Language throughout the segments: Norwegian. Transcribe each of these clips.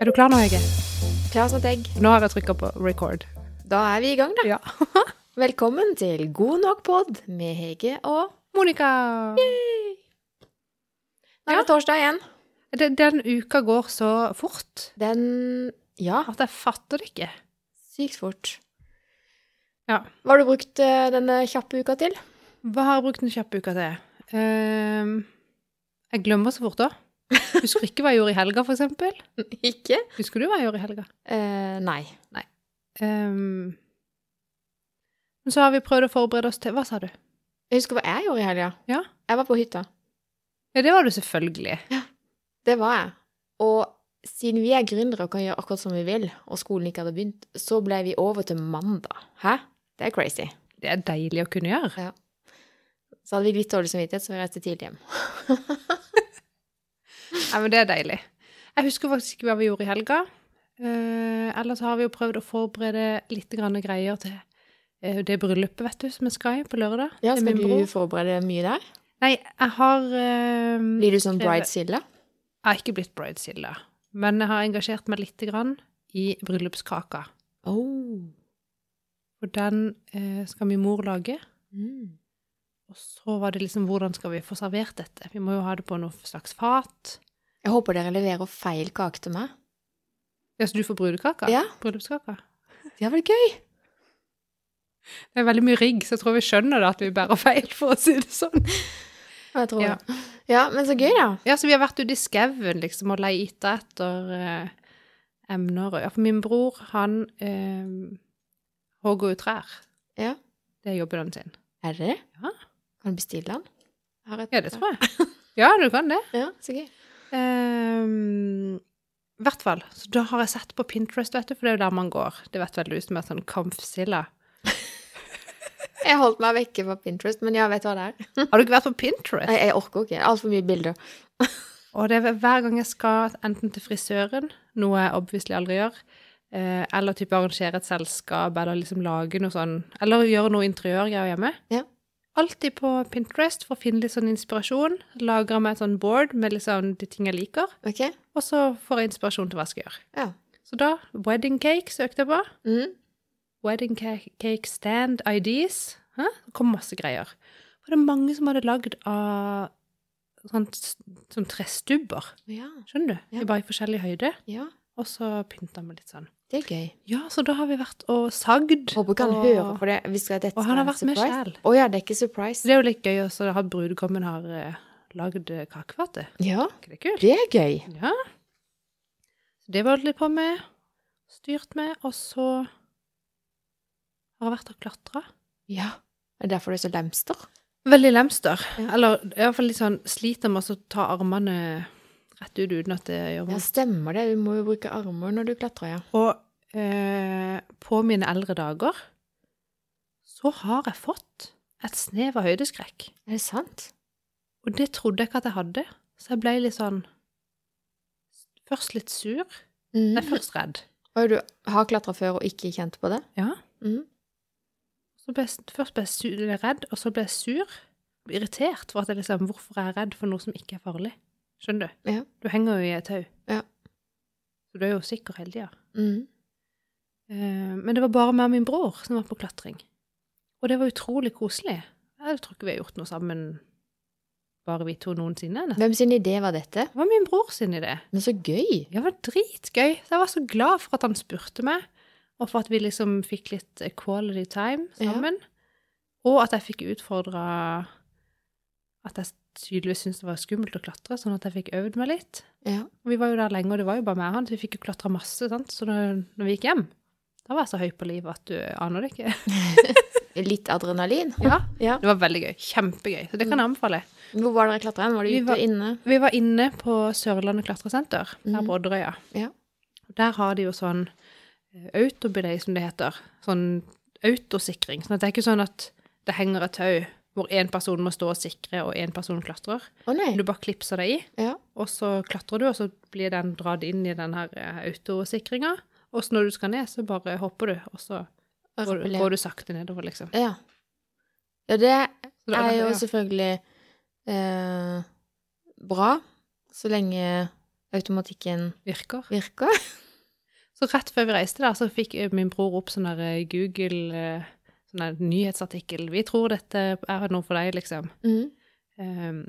Er du klar nå, Hege? Klar som et egg. Nå har jeg trykka på record. Da er vi i gang, da. Ja. Velkommen til God nok pod med Hege og Monica! Nå er Ja. det torsdag igjen. Den, den uka går så fort Den Ja, at jeg fatter det ikke. sykt fort. Ja. Hva har du brukt eh, denne kjappe uka til? Hva har jeg brukt den kjappe uka til? Uh, jeg glemmer så fort òg. Husker ikke hva jeg gjorde i helga, for eksempel. Ikke? Husker du hva jeg gjorde i helga? Eh, nei. Ehm, men så har vi prøvd å forberede oss til Hva sa du? Jeg husker hva jeg gjorde i helga. Ja. Jeg var på hytta. Ja, det var du selvfølgelig. Ja, Det var jeg. Og siden vi er gründere og kan gjøre akkurat som vi vil, og skolen ikke hadde begynt, så ble vi over til mandag. Hæ? Det er crazy. Det er deilig å kunne gjøre. Så hadde vi litt dårlig samvittighet, så vi reiste tidlig hjem. Ja, men det er deilig. Jeg husker faktisk ikke hva vi gjorde i helga. Eh, ellers har vi jo prøvd å forberede litt grann greier til eh, det bryllupet, vet du, som jeg skal i på lørdag. Ja, skal du bror. forberede mye der? Nei, jeg har eh, Blir du sånn bridezilla? Jeg har ikke blitt bridezilla, men jeg har engasjert meg litt grann i bryllupskaka. Oh. Og den skal min mor lage. Mm. Og så var det liksom hvordan skal vi få servert dette? Vi må jo ha det på noe slags fat. Jeg håper dere leverer feil kake til meg. Ja, så du får brudekaka? Ja. Bryllupskaka? Det er vel gøy? Det er veldig mye rigg, så jeg tror vi skjønner det at vi bærer feil, for å si det sånn. Jeg tror Ja. det. Ja, men så gøy, da. Ja, så vi har vært ute i skauen liksom, og leita etter eh, emner. Ja, for min bror, han eh, hogger jo trær. Ja. Det er jobben sin. Er det det? Ja. Kan du bestille den? Jeg Ja, det tror jeg. Ja, du kan det. Ja, så gøy. Um, I hvert fall. Så da har jeg sett på Pinterest, vet du, for det er jo der man går. Det vet vel du som er sånn kampsilla. Jeg holdt meg vekke fra Pinterest, men ja, vet hva det er? Har du ikke vært på Pinterest? Nei, jeg orker ikke. Altfor mye bilder. Og det er hver gang jeg skal enten til frisøren, noe jeg obviously aldri gjør, eh, eller type arrangere et selskap, eller liksom lage noe sånn, eller gjøre noe interiørgreier hjemme. Ja. Alltid på Pinterest for å finne litt sånn inspirasjon. Lager jeg meg et sånn board med liksom de ting jeg liker, okay. og så får jeg inspirasjon til hva jeg skal gjøre. Ja. Så da, wedding cake søkte jeg på. Mm. Wedding cake, cake stand ideas. Hæ? Det kom masse greier. For det er mange som hadde lagd av sånn, sånn trestubber. Ja. Skjønner du? Ja. I bare i forskjellig høyde. ja, Og så pynta vi litt sånn. det er gøy. Ja, så da har vi vært og sagd. Håper ikke han og- hører på det. Vi skal, dette Og han har vært surprise. med sjæl. Å ja, det er ikke surprise. Det er jo litt gøy også at brudgommen har uh, lagd uh, kakefatet. Ja, Er det kult? det er gøy. Ja. Så det var litt på med. Styrt med. Og så har jeg vært og klatra. Ja. Det er derfor du er så lemster. Veldig lemster. Ja. Eller iallfall litt sånn sliter med å ta armene rett ut uten at det gjør Ja, stemmer det. Du må jo bruke armer når du klatrer, ja. Og eh, på mine eldre dager så har jeg fått et snev av høydeskrekk. Er det sant? Og det trodde jeg ikke at jeg hadde. Så jeg ble litt sånn Først litt sur. Mm. Nei, først redd. Og du har klatra før og ikke kjent på det? Ja. Mm. Så ble først ble jeg redd, og så ble jeg sur. Irritert for at jeg liksom Hvorfor er jeg redd for noe som ikke er farlig? Skjønner du? Ja. Du henger jo i et tau. Ja. Så du er jo sikker hele tida. Mm. Eh, men det var bare meg og min bror som var på klatring. Og det var utrolig koselig. Jeg tror ikke vi har gjort noe sammen, bare vi to noensinne. nesten. Hvem sin idé var dette? Det var min bror sin idé. Men så gøy! Det var dritgøy. Så jeg var så glad for at han spurte meg, og for at vi liksom fikk litt eh, quality time Ja. sammen. Og at jeg fikk utfordra at jeg tydeligvis syntes det var skummelt å klatre, sånn at jeg fikk øvd meg litt. Ja. Og vi var jo der lenge, og det var jo bare meg og han, så vi fikk jo klatra masse. sant? Så når, når vi gikk hjem, da var jeg så høy på livet at du aner det ikke. Litt adrenalin? Ja, Ja. det var veldig gøy. Kjempegøy. Så det kan jeg anbefale. Hvor var dere klatra hen? Var dere ute og inne? Vi var inne på Sørlandet klatresenter, der Mhm. på Odderøya. Ja. Der har de jo sånn eh, autobelay, som det heter. Sånn autosikring. Sånn at det er ikke sånn at det henger et tau hvor én person må stå og sikre, og én person klatrer. Å nei. Du bare klipser deg i, Ja. og så klatrer du, og så blir den dratt inn i den her eh, autosikringa. Og så når du skal ned, så bare hopper du, og så går, du- går du sakte nedover, liksom. Ja. Ja, det er jo selvfølgelig eh, bra, så lenge automatikken Virker. virker. Så rett før vi reiste der, så fikk min bror opp sånn der eh, Google eh, sånn der nyhetsartikkel. Vi tror dette er noe for deg, liksom. Mm. Um,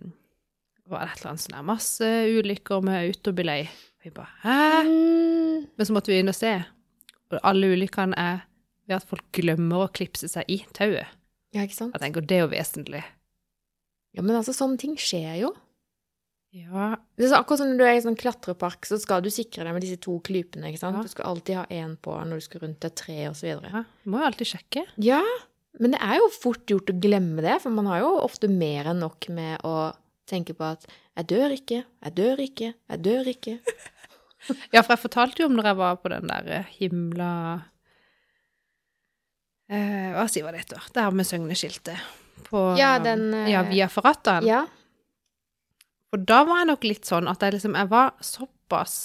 var det et eller annet sånn der masse ulykker med autobilei. Vi bare Hæ? Mm. Men så måtte vi inn og se. Og alle ulykkene er ved at folk glemmer å klipse seg i tauet. Ja, ikke sant? Jeg tenker, det er jo vesentlig. Ja, men altså, sånne ting skjer jo. Ja, Det er så akkurat som når du er i sånn klatrepark, så skal du sikre deg med disse to klypene, ikke sant? Ja. Du skal alltid ha én på når du skal rundt et tre, videre. ja. Må jo alltid sjekke. Ja, men det er jo fort gjort å glemme det, for man har jo ofte mer enn nok med å tenke på at 'jeg dør ikke, jeg dør ikke, jeg dør ikke'. Ja, for jeg fortalte jo om når jeg var på den der eh, himla eh, Hva sier det heter? her med Søgne-skiltet. På Ja, den, eh, Ja, via Ferrataen. Ja. For da var jeg nok litt sånn at jeg liksom Jeg var såpass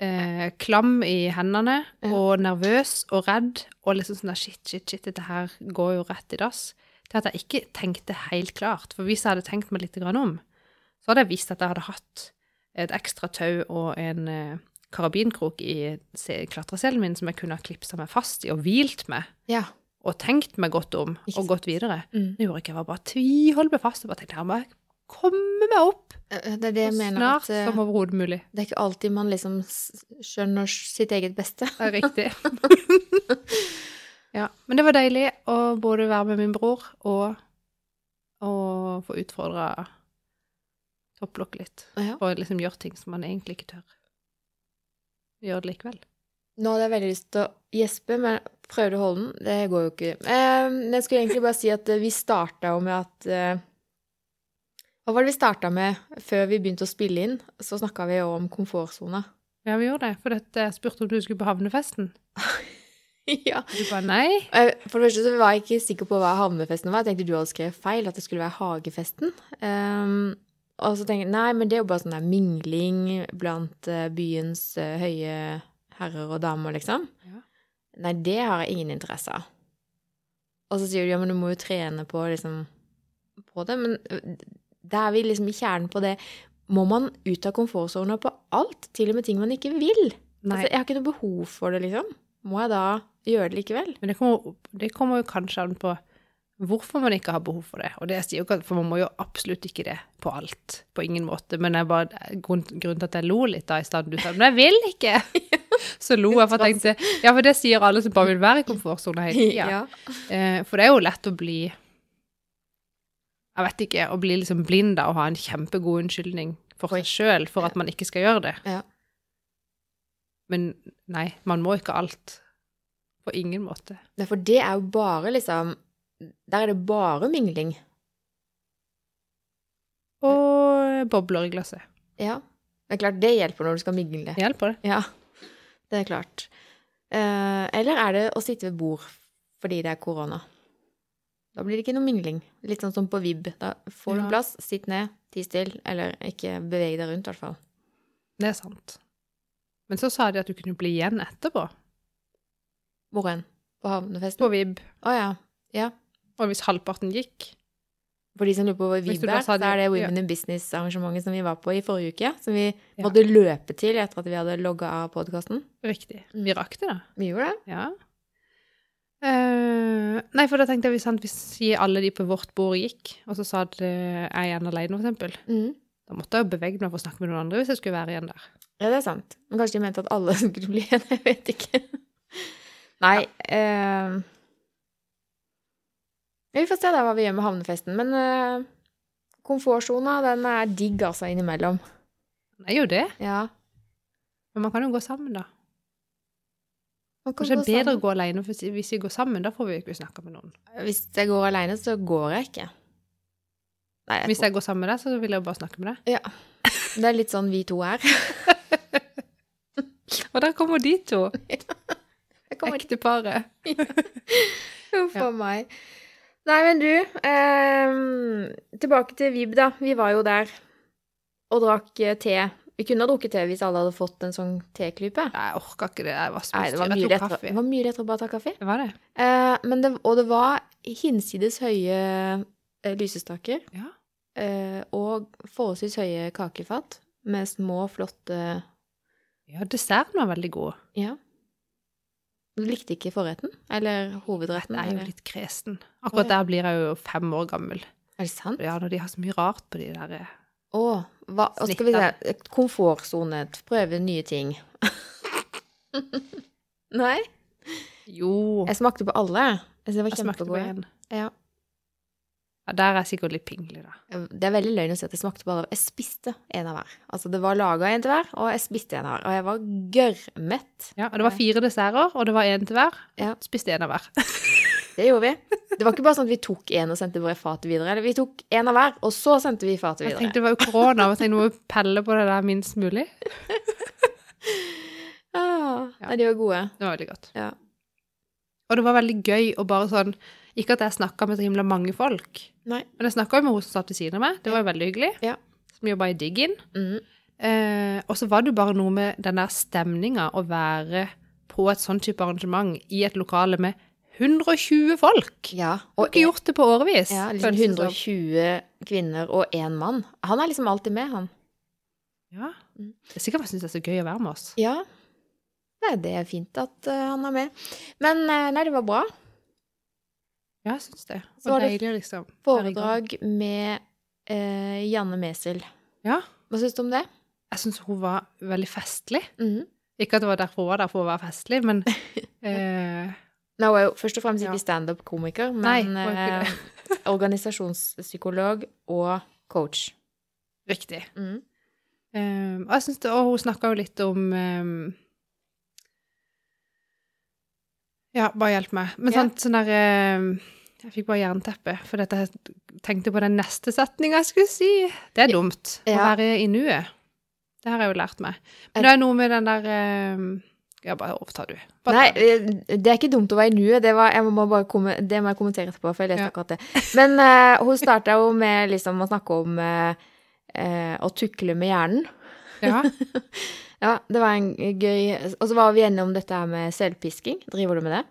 eh, klam i hendene og nervøs og redd og liksom sånn der shit, shit, shit, dette her går jo rett i dass. Til at jeg ikke tenkte helt klart. For hvis jeg hadde tenkt meg litt grann om, så hadde jeg visst at jeg hadde hatt et ekstra tau og en eh, karabinkrok i klatreselen min som jeg kunne ha klipsa meg fast i og hvilt med. ja. Og tenkt meg godt om og gått videre. Mm. Det gjorde ikke. Jeg var bare tviholdt meg fast og bare tenkte her må jeg komme meg opp Eh, Det er det så snart at eh, som overhodet mulig. det er ikke alltid man liksom skjønner sitt eget beste. Det er riktig. ja, men det var deilig å både være med min bror og, og få utfordra topplokket litt. Ja. Og liksom gjøre ting som man egentlig ikke tør. Gjør det likevel. Nå hadde jeg veldig lyst til å gjespe, men prøvde å holde den. Det går jo ikke. Eh, jeg skulle egentlig bare si at eh, vi starta jo med at eh, Hva var det vi starta med før vi begynte å spille inn? Så snakka vi jo om komfortsona. Ja, vi gjorde det. For jeg spurte om du skulle på havnefesten. ja. Du bare nei. Eh, For det første så var jeg ikke sikker på hva havnefesten var. Jeg tenkte du hadde skrevet feil, at det skulle være hagefesten. Um, og så tenkte jeg nei, men det er jo bare sånn der mingling blant eh, byens eh, høye herrer og damer, liksom. Ja. Nei, det har jeg ingen interesse av. Og så sier du ja, men du må jo trene på liksom på det. Men da er vi liksom i kjernen på det. Må man ut av komfortsona på alt? Til og med ting man ikke vil? Altså, jeg har ikke noe behov for det, liksom. Må jeg da gjøre det likevel? Men det kommer, det kommer jo kanskje an på hvorfor man ikke har behov for det. Og det sier jo ikke For man må jo absolutt ikke det på alt. På ingen måte. Men jeg bare, grunn, grunnen til at jeg lo litt da i stedet du sa Men jeg vil ikke! Så lo jeg, for jeg tenkte Ja, for det sier alle som bare vil være i komfortsona hele tida. Ja. Eh, for det er jo lett å bli Jeg vet ikke, å bli liksom blind da og ha en kjempegod unnskyldning for Oi. seg sjøl for at man ikke skal gjøre det. Ja. Men nei, man må ikke alt. På ingen måte. Nei, for det er jo bare liksom Der er det bare mingling. Og bobler i glasset. Ja. Det er klart det hjelper når du skal mingle. Hjelper det? Ja, det er klart. Eh, eller er det å sitte ved bord fordi det er korona? Da blir det ikke noe mingling. Litt sånn som på vib. Da får du Ja. plass, sitt ned, ti still, eller ikke beveg deg rundt, i hvert fall. Det er sant. Men så sa de at du kunne bli igjen etterpå. Hvor hen? På havnefesten? På vib. Å ja. Ja. Og hvis halvparten gikk For de som lurer på hvor vib er, så er det Women Women in Business-arrangementet som vi var på i forrige uke. Som vi Ja. måtte løpe til etter at vi hadde logga av podkasten. Riktig. Vi rakk det, da. Vi gjorde det. Ja. Eh, nei, for da tenkte jeg sant, hvis alle de på vårt bord gikk, og så sa det jeg igjen alene, for eksempel, Mm. da måtte jeg jo bevege meg for å snakke med noen andre hvis jeg skulle være igjen der. Ja, det er sant. Men kanskje de mente at alle skulle bli igjen. jeg vet ikke. Nei eh, Vi får se da hva vi gjør med havnefesten. Men eh, komfortsona, den er digg altså innimellom. Det er jo det, Ja. men man kan jo gå sammen, da. Kanskje det er bedre sammen. å gå alene, for hvis vi går sammen, da får vi ikke snakke med noen. Hvis jeg går alene, så går jeg ikke. Nei, jeg Hvis jeg går sammen med deg, så vil jeg bare snakke med deg. Ja. det er litt sånn vi to er. Og der kommer de to, ekteparet. Huff a meg. Nei, men du eh, Tilbake til Vib, da. Vi var jo der og drakk eh, te. Vi kunne ha drukket te hvis alle hadde fått en sånn teklype. Jeg orka ikke det, jeg var spist. Nei, det var mye lettere, kaffe. det var mye lettere å bare ta kaffe. Det var det. Eh, men det, og det var hinsides høye eh, lysestaker Ja. eh, og forholdsvis høye kakefat med små, flotte Ja, desserten var veldig god. Ja. Du likte ikke forretten? Eller hovedretten? Jeg er jo litt kresen. Akkurat der blir jeg jo fem år gammel. Er det sant? Ja, når de har så mye rart på de der eh, Å, hva hva skal vi se Komfortsone. Prøve nye ting. Nei? Jo, Jeg smakte på alle. Jeg det var en. Ja. Ja, der er jeg sikkert litt pingelig, da. Det er veldig løgn å si at jeg smakte på alle. Jeg spiste en av hver. Altså, det var laga en til hver, og jeg spiste en av hver. Og jeg var gørrmett. Ja, og det var fire desserter, og det var en til hver. Ja. Spiste en av hver. Det gjorde vi. Det var ikke bare sånn at vi tok en og sendte bare fatet videre. Eller vi tok en av hver, og så sendte vi fatet Jeg tenkte det var jo korona, og jeg nå må pelle på det der minst mulig. Ah, Ja. Nei, de var gode. Det var veldig godt. Ja. Og det var veldig gøy å bare sånn Ikke at jeg snakka med så himla mange folk, Nei. men jeg snakka jo med hun som satt ved siden av meg. Det var jo veldig hyggelig. Ja. Som jobba i Diggin. Mm. Eh, og så var det jo bare noe med den der stemninga å være på et sånn type arrangement i et lokale med 120 folk. Ja. og har Og ikke gjort det på årevis. ja, liksom føles det som. 120 kvinner og én mann. Han er liksom alltid med, han. Ja. Mm. Det er sikkert han syns det er så gøy å være med oss. Ja. Nei, det er fint at uh, han er med. Men uh, nei, det var bra. Ja, jeg syns det. Så Det var deilig, liksom. Foredrag med uh, Janne Mesel. Ja. Hva syns du om det? Jeg syns hun var veldig festlig. Mhm. Ikke at det var derfor hun var der for å være festlig, men Nå er jo først og fremst Ja. ikke standup-komiker, men ikke eh, organisasjonspsykolog og coach. riktig. Mm. Um, og jeg synes det, og hun snakka jo litt om um, Ja, bare hjelp meg. Men Ja. sant, sånn der um, Jeg fikk bare jernteppe, for dette jeg tenkte på den neste setninga jeg skulle si. Det er dumt. Å være i nuet. Det har jeg jo lært meg. Men det er noe med den der Ja, bare overtar du. Bare Nei, eh, det er ikke dumt å være i nuet. Det, var- jeg må bare komme, det må jeg kommentere etterpå, for jeg leste Ja. akkurat det. Men uh, hun starta jo med liksom å snakke om uh, uh, å tukle med hjernen. Ja. Ja, det var en gøy Og så var vi gjennom dette her med selvpisking. Driver du med det?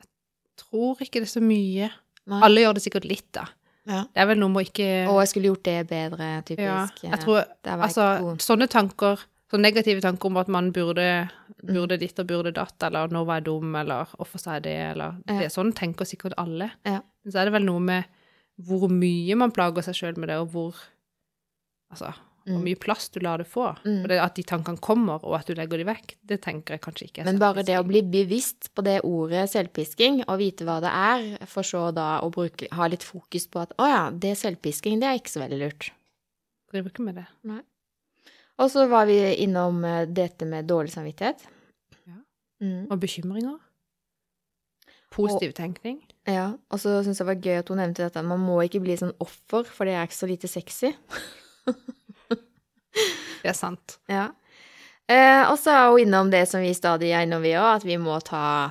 Jeg Tror ikke det er så mye. Nei. Alle gjør det sikkert litt, da. Ja. Det er vel noe med å ikke Å, jeg skulle gjort det bedre, typisk. Ja, jeg tror jeg Altså, sånne tanker, sånne negative tanker om at man burde, burde ditt og burde datt, eller nå var jeg dum, eller hvorfor sa jeg det, eller Ja. det, Sånn tenker sikkert alle. Ja. Men så er det vel noe med hvor mye man plager seg sjøl med det, og hvor Altså, hvor Mm. mye plass du lar det få. Mm. Det at de tankene kommer, og at du legger de vekk, det tenker jeg kanskje ikke er Men bare det å bli bevisst på det ordet selvpisking, og vite hva det er, for så da å bruke, ha litt fokus på at å ja, det er selvpisking, det er ikke så veldig lurt. Driver ikke med det. Og så var vi innom eh, dette med dårlig samvittighet. Ja. Mm. Og bekymringer. Positiv tenkning. Ja, og så syns jeg det var gøy at hun nevnte dette, man må ikke bli sånn offer, for det er ikke så lite sexy. Det er sant. Ja. Eh, og så er hun innom det som vi stadig er innom, vi òg, at vi må ta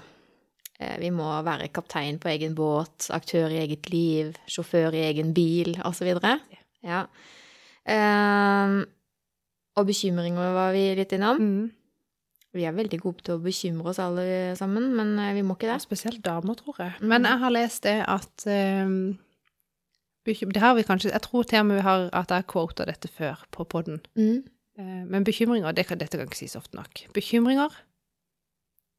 eh, Vi må være kaptein på egen båt, aktør i eget liv, sjåfør i egen bil, osv. Ja. Eh, og bekymringer var vi litt innom. Mm. Vi er veldig gode til å bekymre oss alle sammen, men eh, vi må ikke Ja, det. spesielt damer, tror jeg. Mm. Men jeg har lest det at um, Det har vi kanskje Jeg tror til og med vi har at jeg quota dette før på poden. Mm. men bekymringer det kan, Dette kan ikke sies ofte nok. Bekymringer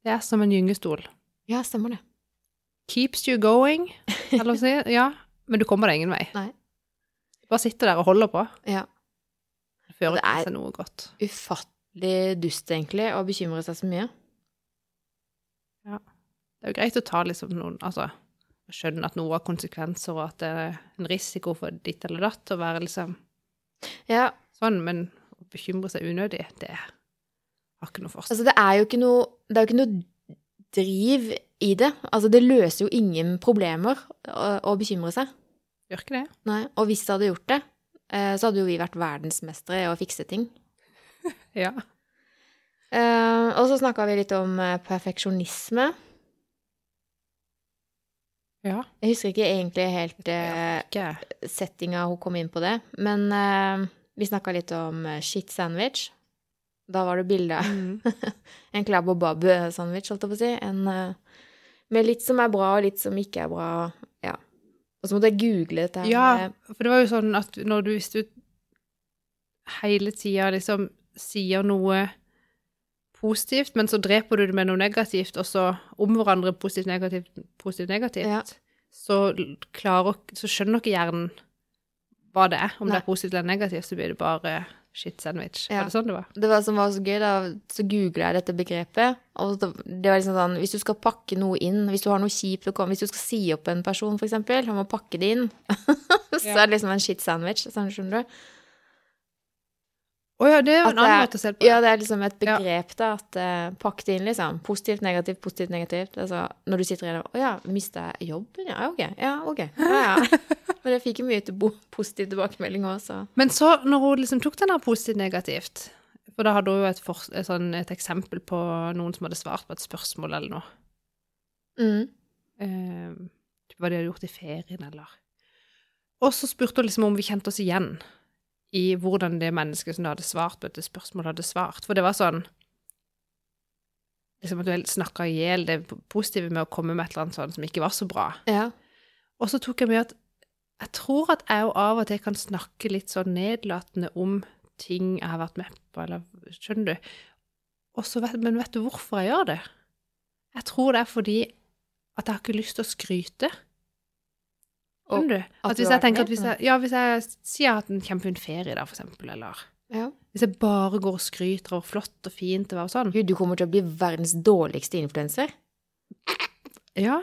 det er som en gyngestol. Ja, stemmer det. Keeps you going, eller si. Ja, men du kommer deg ingen vei. Nei. Du bare sitter der og holder på. Ja. Det Det er- noe godt. Ufattelig dust, egentlig, å bekymre seg så mye. Det er jo greit å ta liksom noen Altså skjønne at noe har konsekvenser, og at det er en risiko for ditt eller datt, å være liksom Ja, sånn, men å bekymre seg unødig, det har ikke noe for seg. Altså, det er jo ikke noe Det er jo ikke noe driv i det. Altså, det løser jo ingen problemer å, å bekymre seg. Gjør ikke det? Nei. Og hvis det hadde gjort det, så hadde jo vi vært verdensmestere i å fikse ting. Ja. Eh, og så snakka vi litt om eh, perfeksjonisme. Ja. Jeg husker ikke egentlig helt eh, Ikke settinga hun kom inn på det, men eh, vi snakka litt om eh, shit sandwich. Da var det bilde av mm. en klabb og Bob-sandwich, holdt jeg på å si. En, eh, med litt som er bra, og litt som ikke er bra. Ja. Og så måtte jeg google dette. Ja, for det var jo sånn at når du hvis du hele tida liksom sier noe positivt, men så dreper du det med noe negativt, og så om hverandre positivt, negativt, positivt, negativt, Ja. så, klarer, så skjønner ikke hjernen hva det er. Om Nei. det er positivt eller negativt, så blir det bare shit sandwich. Ja. Var det sånn det var? Det var som var så gøy, da, så googla jeg dette begrepet. Og det var liksom sånn, hvis du skal pakke noe inn, hvis du har noe kjipt å komme Hvis du skal si opp en person, eksempel, og må pakke det inn, så er det liksom en shit sandwich. Sånn, skjønner du? Å ja, det er jo en annen måte å se det på. Ja, det er liksom et begrep, da, at uh, pakk det inn, liksom. Positivt, negativt, positivt, negativt. Altså, når du sitter igjen og Å ja, mista jeg jobben? Ja, ok. Ja, ok. Ja, ja. Men jeg fikk jo mye til positiv tilbakemelding òg, så Men så, når hun liksom tok den der positivt-negativt For da hadde hun jo et, for, et, sånn, et eksempel på noen som hadde svart på et spørsmål eller noe. mm. Eh, hva de hadde gjort i ferien, eller Og så spurte hun liksom om vi kjente oss igjen i hvordan det mennesket som hadde svart på dette spørsmålet, hadde svart. For det var sånn Liksom at du snakka i hjel det positive med å komme med et eller annet sånt som ikke var så bra. Ja. Og så tok jeg med at jeg tror at jeg jo av og til kan snakke litt sånn nedlatende om ting jeg har vært med på, eller skjønner du? Vet, men vet du hvorfor jeg gjør det? Jeg tror det er fordi at jeg har ikke lyst til å skryte. Skjønner du? at hvis jeg tenker at hvis jeg, ja, hvis jeg sier jeg har hatt en kjempefin ferie da, for eksempel, eller ja. hvis jeg bare går og skryter av hvor flott og fint det var og sånn. Gud, du kommer til å bli verdens dårligste influenser. Ja,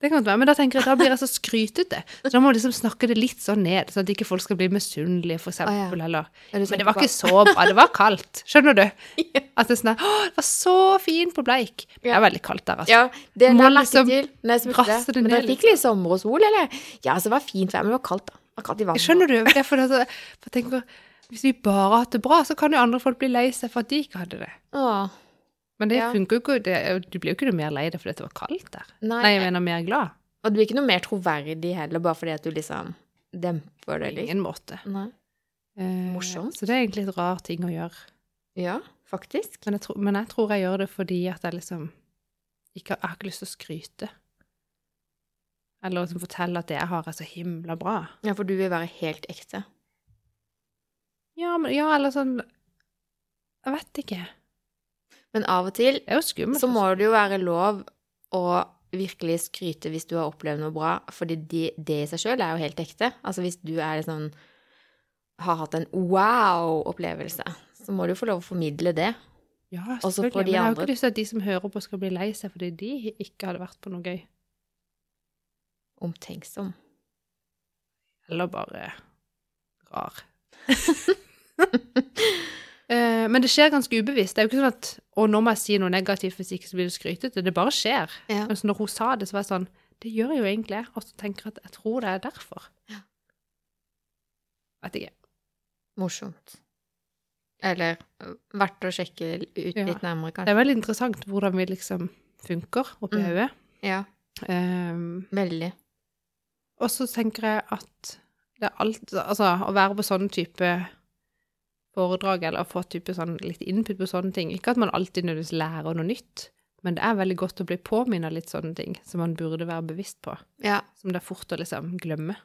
det kan godt være, men da tenker jeg da blir jeg så skrytete. Så da må jeg liksom snakke det litt sånn ned, sånn at ikke folk skal bli misunnelige, for eksempel, Er du Men det var ikke så bra, det var kaldt. Skjønner du? At det er sånn Å, det var så fint på Bleik. Det er veldig kaldt der, altså. Ja, det Må liksom jeg rasse det Men ned fikk litt sommer og sol, eller? Ja, altså, det var fint vær, men det var kaldt, da. Kaldt i vannet. Skjønner du? Det er fordi jeg tenker, hvis vi bare har hatt det bra, så kan jo andre folk bli lei seg for at de ikke hadde det. Åh, Men det Ja. funker jo ikke. Det, du blir jo ikke noe mer lei deg fordi det var kaldt der. nei. Nei, jeg mener mer glad. Og du blir ikke noe mer troverdig heller, bare fordi at du liksom demper det litt. ingen måte. Nei. Eh, Morsomt. Så det er egentlig et rar ting å gjøre. Ja, faktisk. Men jeg, tror, men jeg tror jeg gjør det fordi at jeg liksom ikke, Jeg har ikke lyst til å skryte. Eller liksom fortelle at det jeg har, er så himla bra. Ja, for du vil være helt ekte. Ja, men, ja, eller sånn Jeg vet ikke. Men av og til skummelt. så må det jo være lov å virkelig skryte hvis du har opplevd noe bra, fordi det, det i seg sjøl er jo helt ekte. Altså hvis du er sånn har hatt en wow-opplevelse, så må du få lov å formidle det. Ja, selvfølgelig. de Men jeg har jo ikke lyst til at de som hører på, skal bli lei seg fordi de ikke hadde vært på noe gøy. Omtenksom. Eller bare rar. Eh, Men det skjer ganske ubevisst. Det er jo ikke sånn at 'Å, nå må jeg si noe negativt, hvis ikke så blir det skrytete'. Det bare skjer. Ja. Men når hun sa det, så var jeg sånn Det gjør jeg jo egentlig jeg. Og så tenker jeg at jeg tror det er derfor. Ja. Vet ikke. Morsomt. Eller øh, verdt å sjekke ut Ja. litt nærmere, Det er veldig interessant hvordan vi liksom funker oppi Mm. hodet. Ja, Um, veldig. og så tenker jeg at det er alt Altså, å være på sånne type foredrag, eller få type sånn litt input på sånne ting Ikke at man alltid nødvendigvis lærer noe nytt, men det er veldig godt å bli påminnet litt sånne ting som man burde være bevisst på. Ja. Som det er fort å liksom glemme.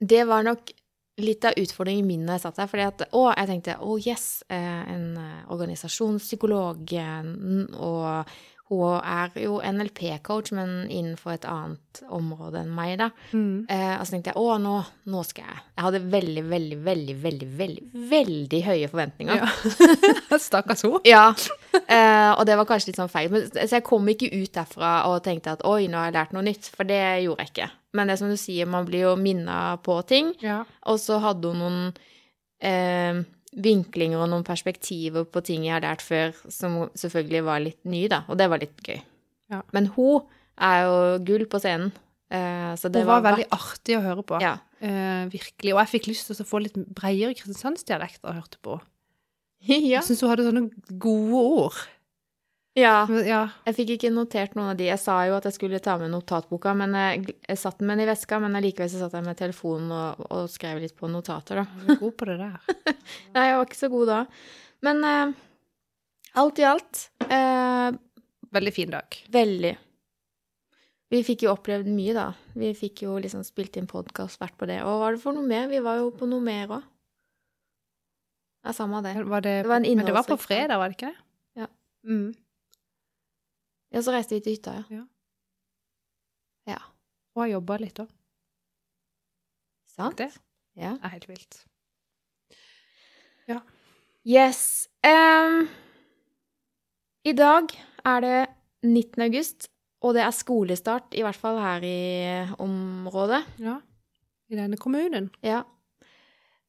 Det var nok litt av utfordringen min da jeg satt der. fordi at, å, jeg tenkte å yes, eh, en eh, organisasjonspsykolog, eh, og hun er jo NLP-coach, men innenfor et annet område enn meg, da. Eh, og så tenkte jeg å, nå, nå skal jeg Jeg hadde veldig, veldig, veldig, veldig, veldig, veldig høye forventninger. Ja. Stakkars hun. Ja, eh, og det var kanskje litt sånn feil. Men, så jeg kom ikke ut derfra og tenkte at oi, nå har jeg lært noe nytt, for det gjorde jeg ikke. Men det er som du sier, man blir jo minna på ting. Ja. Og så hadde hun noen eh, vinklinger og noen perspektiver på ting jeg har lært før, som selvfølgelig var litt nye, da. Og det var litt gøy. Ja. Men hun er jo gull på scenen. Eh, så det Hun var var, veldig artig å høre på. Ja. Uh, virkelig. Og jeg fikk lyst til å få litt bredere kristiansandsdialekt da jeg hørte på. ja. Jeg syns hun hadde sånne gode ord. Ja. Ja, Jeg fikk ikke notert noen av de. Jeg sa jo at jeg skulle ta med notatboka, men jeg, jeg satt den med den i veska, men allikevel så satt jeg med telefonen og, og skrev litt på notater, da. Du er god på det der. Nei, jeg var ikke så god da. Men eh, alt i alt eh, Veldig fin dag. veldig. Vi fikk jo opplevd mye, da. Vi fikk jo liksom spilt inn podkast, vært på det. Og hva var det for noe mer? Vi var jo på noe mer òg. Ja, samme det. Var det, Det var en men det var på fredag, var det ikke det? Ja. Mm. Ja, så reiste vi til hytta, ja. Ja. Ja. Og har jobba litt òg. Sant? Det Ja. er helt vilt. Yes. Um, I dag er det 19. august, og det er skolestart, i hvert fall her i området. Ja. I denne kommunen. Ja.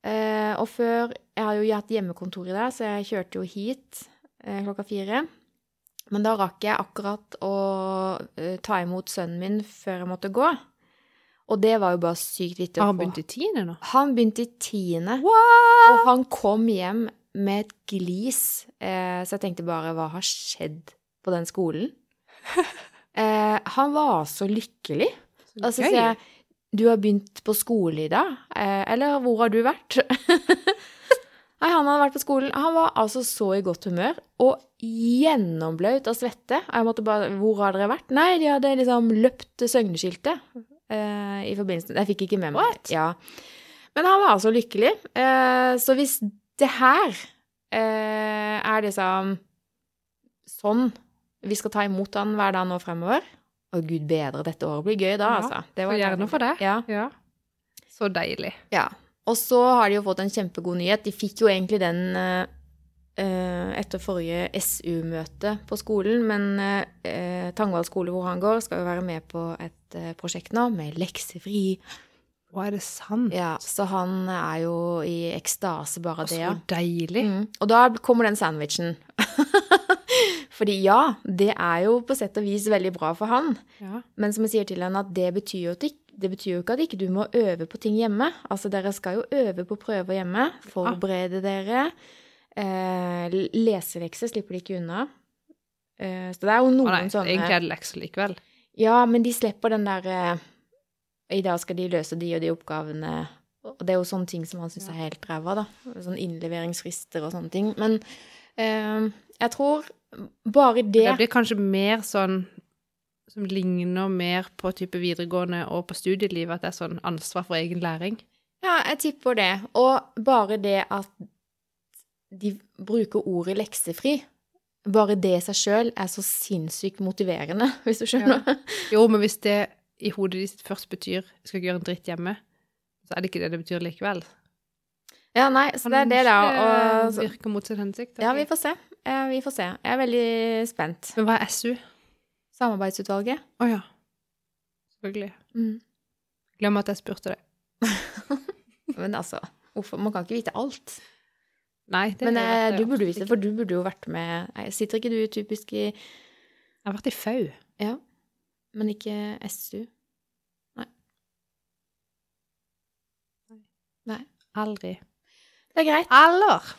Uh, og før Jeg har jo hatt hjemmekontor i dag, så jeg kjørte jo hit uh, klokka fire. Men da rakk jeg akkurat å eh, ta imot sønnen min før jeg måtte gå. Og det var jo bare sykt vittig å Har han begynte i tiende nå? Han begynte i tiende. What? Og han kom hjem med et glis, eh, så jeg tenkte bare hva har skjedd på den skolen? Eh, han var så lykkelig. Så sier jeg du har begynt på skole i dag, eh, eller hvor har du vært? Nei, han hadde vært på skolen. Han var altså så i godt humør og gjennomblaut av svette. Jeg måtte bare Hvor har dere vært? Nei, de hadde liksom løpt søgneskiltet eh, i forbindelse Jeg fikk ikke med meg What? Ja. Men han var altså lykkelig. Eh, så hvis det her eh, er liksom sånn vi skal ta imot han hver dag nå fremover Å, gud bedre, dette året blir gøy da, Ja, altså. Det var gjerne for det. Ja. Ja. Så deilig. Ja. Og så har de jo fått en kjempegod nyhet. De fikk jo egentlig den eh, eh, etter forrige SU-møte på skolen, men uh, Tangvall skole, hvor han går, skal jo være med på et eh, prosjekt nå med leksefri. Å, er det sant? Ja, så han er jo i ekstase bare av det. Så deilig. Mm. Og da kommer den sandwichen. Fordi ja, det er jo på sett og vis veldig bra for han. Ja. Men som jeg sier til henne, at det betyr jo, at ikk- det betyr jo ikke at ikke du må øve på ting hjemme. Altså, dere skal jo øve på prøver hjemme. Forberede dere. Eh, leselekser slipper de ikke unna. Eh, så det er jo noen noen nei, sånne egentlig er det lekser likevel. Ja, men de slipper den der eh, I dag skal de løse de og de oppgavene. Og det er jo sånne ting som han syns er helt ræva, da. Sånn innleveringsfrister og sånne ting. Men eh, jeg tror bare det Det blir kanskje mer sånn som ligner mer på type videregående og på studielivet, at det er sånn ansvar for egen læring. Ja, jeg tipper det. Og bare det at de bruker ordet leksefri, bare det i seg sjøl er så sinnssykt motiverende, hvis du skjønner. Jo, men hvis det i hodet ditt først betyr 'jeg skal ikke gjøre en dritt hjemme', så er det ikke det det betyr likevel. Ja, nei, så det er det, da. Og, virker mot sin hensikt. ja, vi får se. Vi får se. Jeg er veldig spent. Men hva er SU? Samarbeidsutvalget. Å ja. Selvfølgelig. Mm. Glem at jeg spurte det. Men altså, hvorfor? Man kan ikke vite alt. Nei, det Men vet eh, jeg du burde vite det, for du burde jo vært med Nei, Sitter ikke du typisk i Jeg har vært i FAU. Ja, men ikke SU? Nei. Nei. Aldri. Det er greit. Eller?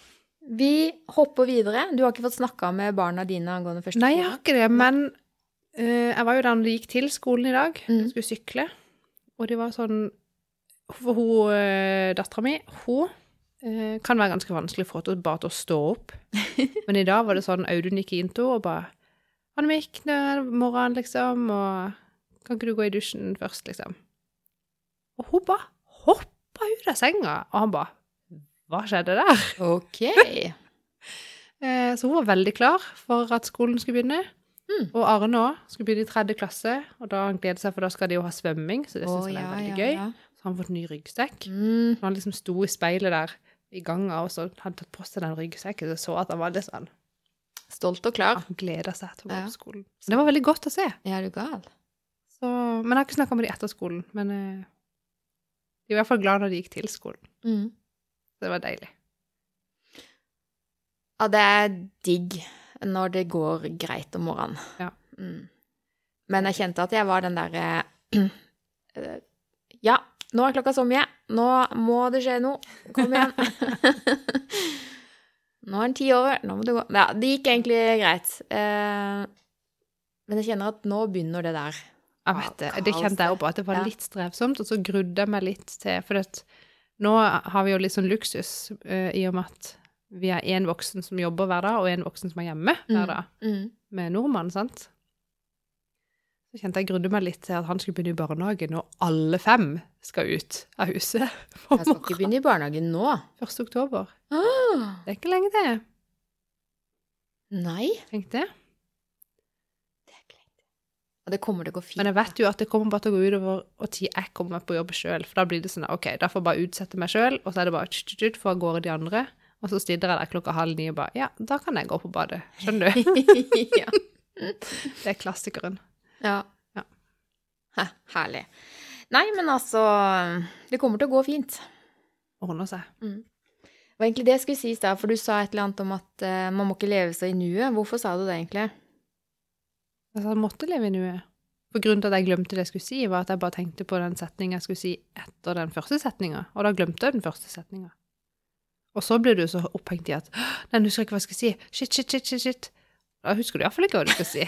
Vi hopper videre. Du har ikke fått snakka med barna dine angående første Nei, jeg har ikke det, men jeg var jo der når de gikk til skolen i dag. Mm. Skulle sykle, og de var sånn For hun uh, dattera mi, hun eh, kan være ganske vanskelig for henne bare til å stå opp. Men i dag var det sånn Audun gikk inn til henne og bare 'Annemik, nå er det morgen, liksom, og kan ikke du gå i dusjen først, liksom?' Og hun bare hoppa ut av senga, og han bare 'Hva skjedde der?' Ok. Eh, Så hun var veldig klar for at skolen skulle begynne. Mm. Og Arne òg skulle begynne i tredje klasse, og da han gleder seg, for da skal de jo ha svømming, så det syns han er ja, veldig ja, gøy. Så han har fått ny ryggsekk. Mm. Han liksom sto i speilet der i ganga, og så hadde han tatt på seg den ryggsekken, så så at han var litt sånn Stolt og klar. Han gleda seg til å gå på skolen. Så det var veldig godt å se. Ja, du gal? Så, men jeg har ikke snakka med de etter skolen. Men eh, de var i hvert fall glad når de gikk til skolen. Mm. Så det var deilig. Ja, det er digg når det går greit om morgenen. Ja. Mm. Men jeg kjente at jeg var den derre uh, Ja, nå er klokka så mye. Nå må det skje noe. Kom igjen. nå er den ti over. Nå må det gå. Ja, det gikk egentlig greit. Uh, men jeg kjenner at nå begynner det der. Jeg vet det. Det kjente jeg òg på, at det var litt strevsomt, og så grudde jeg meg litt til For at nå har vi jo litt sånn luksus uh, i og med at vi har én voksen som jobber hver dag, og én voksen som er hjemme hver dag Mm. med nordmann, sant? Så kjente jeg grudde meg litt til at han skulle begynne i barnehagen, og alle fem skal ut av huset Han Jeg skal ikke begynne i barnehagen nå. 1. oktober. Ah, Det er ikke lenge til. nei, Tenk det. det er ikke lenge. Og det kommer til å gå fint. Men jeg vet jo at det kommer bare til å gå utover og tid jeg kommer på jobb sjøl. For da blir det sånn OK, da får jeg bare utsette meg sjøl, og så er det bare tjut, tjut, få av gårde de andre. Og så stirrer jeg der klokka halv ni og bare Ja, da kan jeg gå på badet. Skjønner du? ja. Det er klassikeren. ja. Ja. Hæ, herlig. Nei, men altså Det kommer til å gå fint. Ordner seg. Det var egentlig det jeg skulle si i stad, for du sa et eller annet om at uh, man må ikke leve seg i nuet. Hvorfor sa du det egentlig? Jeg sa jeg måtte leve i nuet. For grunnen til at jeg glemte det jeg skulle si, var at jeg bare tenkte på den setningen jeg skulle si etter den første setninga, og da glemte jeg den første setninga. Og så blir du så opphengt i at Nei, nå husker jeg ikke hva jeg skal si. Shit, shit, shit, shit, shit. Da husker du iallfall ikke hva du skal si.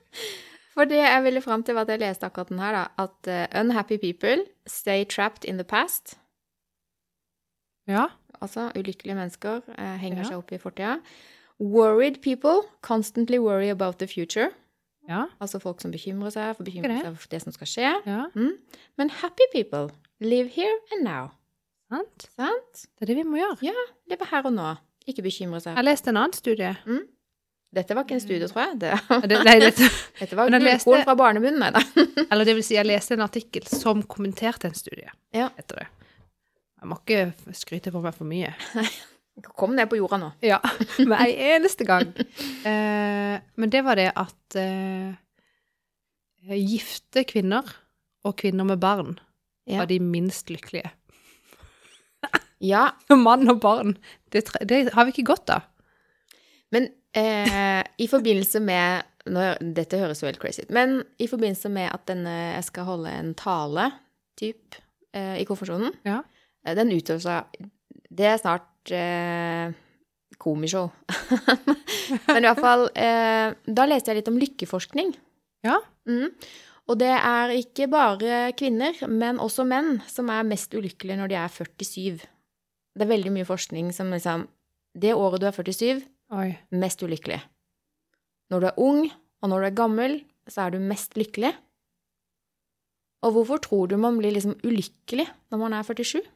For det jeg ville fram til, var at jeg leste akkurat den her, da. At uh, unhappy people stay trapped in the past. Ja. Altså ulykkelige mennesker uh, henger Ja. seg opp i fortida. Worried people constantly worry about the future. Ja. Altså folk som bekymrer seg for bekymrer seg for det som skal skje. Ja. Mm. Men happy people live here and now. Sant? Sant? Det er det vi må gjøre. Ja, leve her og nå. Ikke bekymre seg. Jeg leste en annen studie. Dette var ikke en studie, tror jeg. Det, nei, dette, dette var gullkorn fra barnemunnen, nei da. eller det vil si, jeg leste en artikkel som kommenterte en studie. Ja. Etter det. Jeg må ikke skryte på meg for mye. Kom ned på jorda nå. Ja, med en eneste gang. Eh, men det var det at eh, gifte kvinner og kvinner med barn Ja. var de minst lykkelige. Ja, Mann og barn, det, det har vi ikke godt av. men eh, i forbindelse med nå, Dette høres jo helt crazy ut, men i forbindelse med at denne, jeg skal holde en tale, typ, eh, i konfirmasjonen Ja. eh, Den utøver seg Det er snart eh, komishow. men i hvert fall eh, Da leste jeg litt om lykkeforskning. Ja. Mm. Og det er ikke bare kvinner, men også menn, som er mest ulykkelige når de er 47. Det er veldig mye forskning som liksom Det året du er 47, Oi. mest ulykkelig. Når du er ung, og når du er gammel, så er du mest lykkelig. Og hvorfor tror du man blir liksom ulykkelig når man er 47?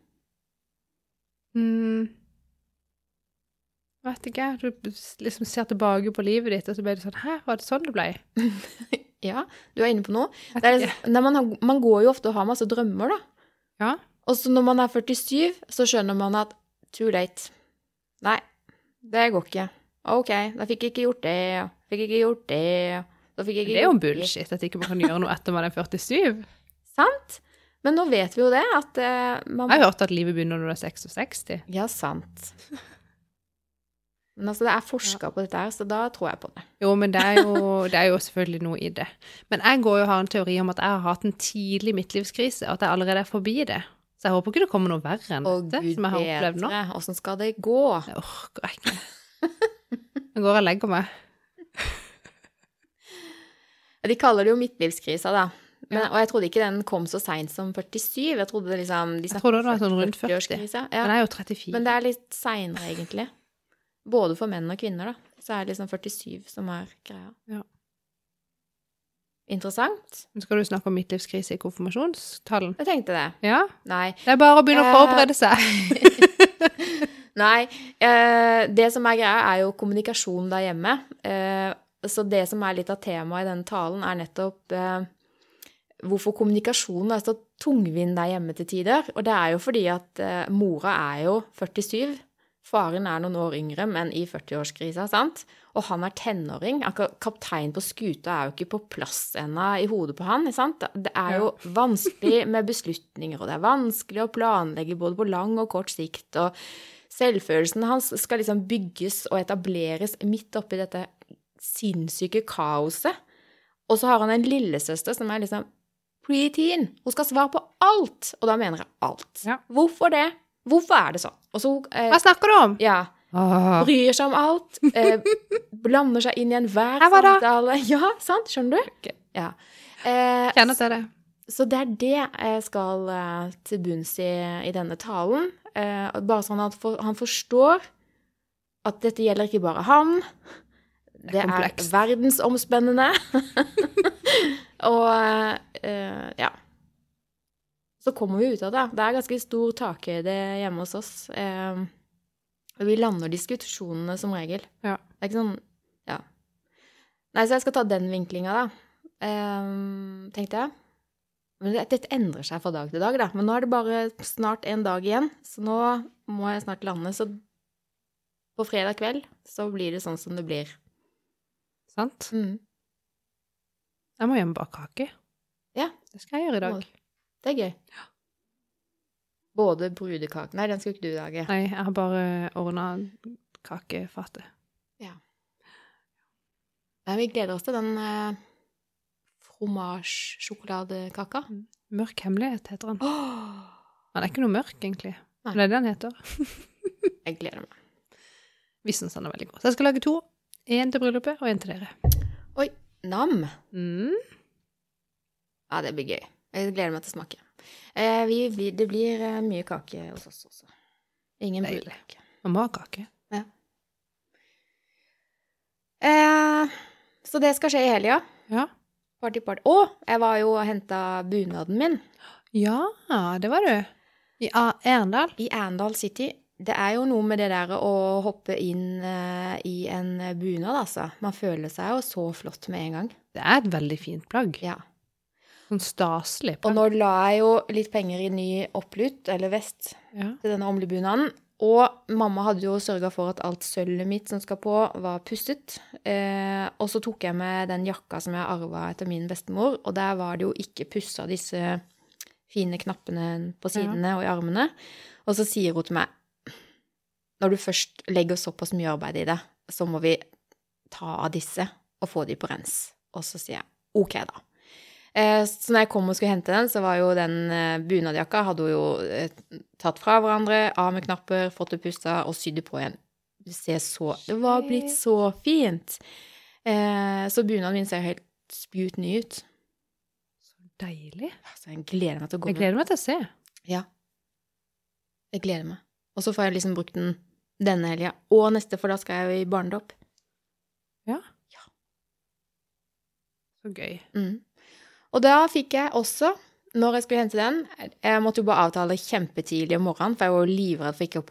Mm. Vet ikke. Du liksom ser tilbake på livet ditt, og så blir det sånn Hæ, var det sånn det ble? Ja, du er inne på noe. Er, man, har, man går jo ofte og har masse drømmer, da. Ja. Og så når man er 47, så skjønner man at too late. Nei, det går ikke. Ok, da fikk jeg ikke gjort det, fikk jeg ikke gjort det, da fikk jeg ikke Det er jo bullshit at ikke man kan gjøre noe etter man er 47. Sant? Men nå vet vi jo det, at uh, man Jeg har hørt at livet begynner når du er 66. Ja, sant. Men altså, det er forska på dette her, så da tror jeg på det. Jo, men det er jo, det er jo selvfølgelig noe i det. Men jeg går jo og har en teori om at jeg har hatt en tidlig midtlivskrise, og at jeg allerede er forbi det. Så jeg håper ikke det kommer noe verre enn dette, gud som jeg har opplevd nå. Åssen skal det gå? Jeg orker ikke. Nå går og legger meg. De kaller det jo midtlivskrisa, da. Men, Og jeg trodde ikke den kom så seint som 47. Jeg trodde det liksom de Jeg trodde det var sånn rundt 40. Ja. Men jeg er jo 34. Men det er litt seinere, egentlig. Både for menn og kvinner, da. Så er det liksom 47 som er greia. Ja. Interessant. Skal du snakke om midtlivskrise i konfirmasjonstallen? Jeg tenkte det. Ja. Nei. Det er bare å begynne å Eh, forberede seg. Nei. Eh, det som er greia, er jo kommunikasjon der hjemme. Eh, så det som er litt av temaet i denne talen, er nettopp hvorfor kommunikasjonen er så tungvint der hjemme til tider. Og det er jo fordi at mora er jo 47. Faren er noen år yngre, men i 40-årskrisa, sant? Og han er tenåring. Kapteinen Kaptein på skuta er jo ikke på plass ennå i hodet på han. sant? Det er jo vanskelig med beslutninger, og det er vanskelig å planlegge både på lang og kort sikt. og Selvfølelsen hans skal liksom bygges og etableres midt oppi dette sinnssyke kaoset. Og så har han en lillesøster som er liksom preteen. Hun skal svare på alt! Og da mener jeg alt. Ja. Hvorfor det? Hvorfor er det sånn? Så eh, Hva snakker du om? Ja. Ah. Bryr seg om alt. Eh, blander seg inn i enhver det. samtale. Ja, sant? Skjønner du? Okay. Ja. Eh, Kjenner til det. så det er det jeg skal eh, til bunns i i denne talen. Eh, bare sånn at han forstår at dette gjelder ikke bare han. Det er, komplekst. verdensomspennende. Og eh, ja. Så kommer vi ut av det. Det er ganske stor takhøyde hjemme hos oss. Eh, vi lander diskusjonene som regel. Ja. Det er ikke sånn Ja. Nei, så jeg skal ta den vinklinga, da. Ehm, tenkte jeg. Men dette endrer seg fra dag til dag, da. Men nå er det bare snart en dag igjen, så nå må jeg snart lande. Så på fredag kveld så blir det sånn som det blir. Sant? Mm. Jeg må hjem og bake kake. Ja. Det skal jeg gjøre i dag. Det er gøy. Både brudekake Nei, den skal ikke du lage. Nei, jeg har bare ordna kakefatet. Men vi gleder oss til den eh, fromage-sjokoladekaka. Mørk hemmelighet heter den. Åh, Den er ikke noe mørk, egentlig. Nei. Det er det den heter. jeg gleder meg. Vi syns den er veldig god. Så jeg skal lage to. Én til bryllupet og én til dere. Oi, nam. Mm. Ja, det blir gøy. Jeg gleder meg til å smake. Eh, vi vi, det blir eh, mye kake hos oss også. Ingen brudekake. Man må ha kake. Eh, så det skal skje i helga. Ja. Party, party. Å, jeg var jo og henta bunaden min Ja, det var du. I Arendal. i Arendal City. Det er jo noe med det der å hoppe inn uh, i en bunad, altså. Man føler seg jo så flott med en gang. Det er et veldig fint plagg. Ja. Sånn staselig Og nå la jeg jo litt penger i ny opplut, eller vest, Ja. til denne omlebunaden. Og mamma hadde jo sørga for at alt sølvet mitt som skal på, var pustet. Eh, og så tok jeg med den jakka som jeg arva etter min bestemor, og der var det jo ikke pussa disse fine knappene på sidene og i armene. Og så sier hun til meg når du først legger såpass mye arbeid i det, så må vi ta av disse og få de på rens. Og så sier jeg OK, da. Eh, Så når jeg kom og skulle hente den, så var jo den eh, bunadjakka hadde hun jo eh, tatt fra hverandre, av med knapper, fått det pusta og sydd på igjen. Det ser så Det var blitt så fint! Så bunaden min ser helt spjut ny ut. Så deilig. Altså, jeg gleder meg til å gå med. Jeg gleder meg til å se. Ja. Jeg gleder meg. Og så får jeg liksom brukt den denne helga og neste, for da skal jeg jo i barnedåp. Så gøy. Mm. Og da fikk jeg også, når jeg skulle hente den Jeg måtte jo bare avtale kjempetidlig om morgenen, for jeg var jo livredd for ikke å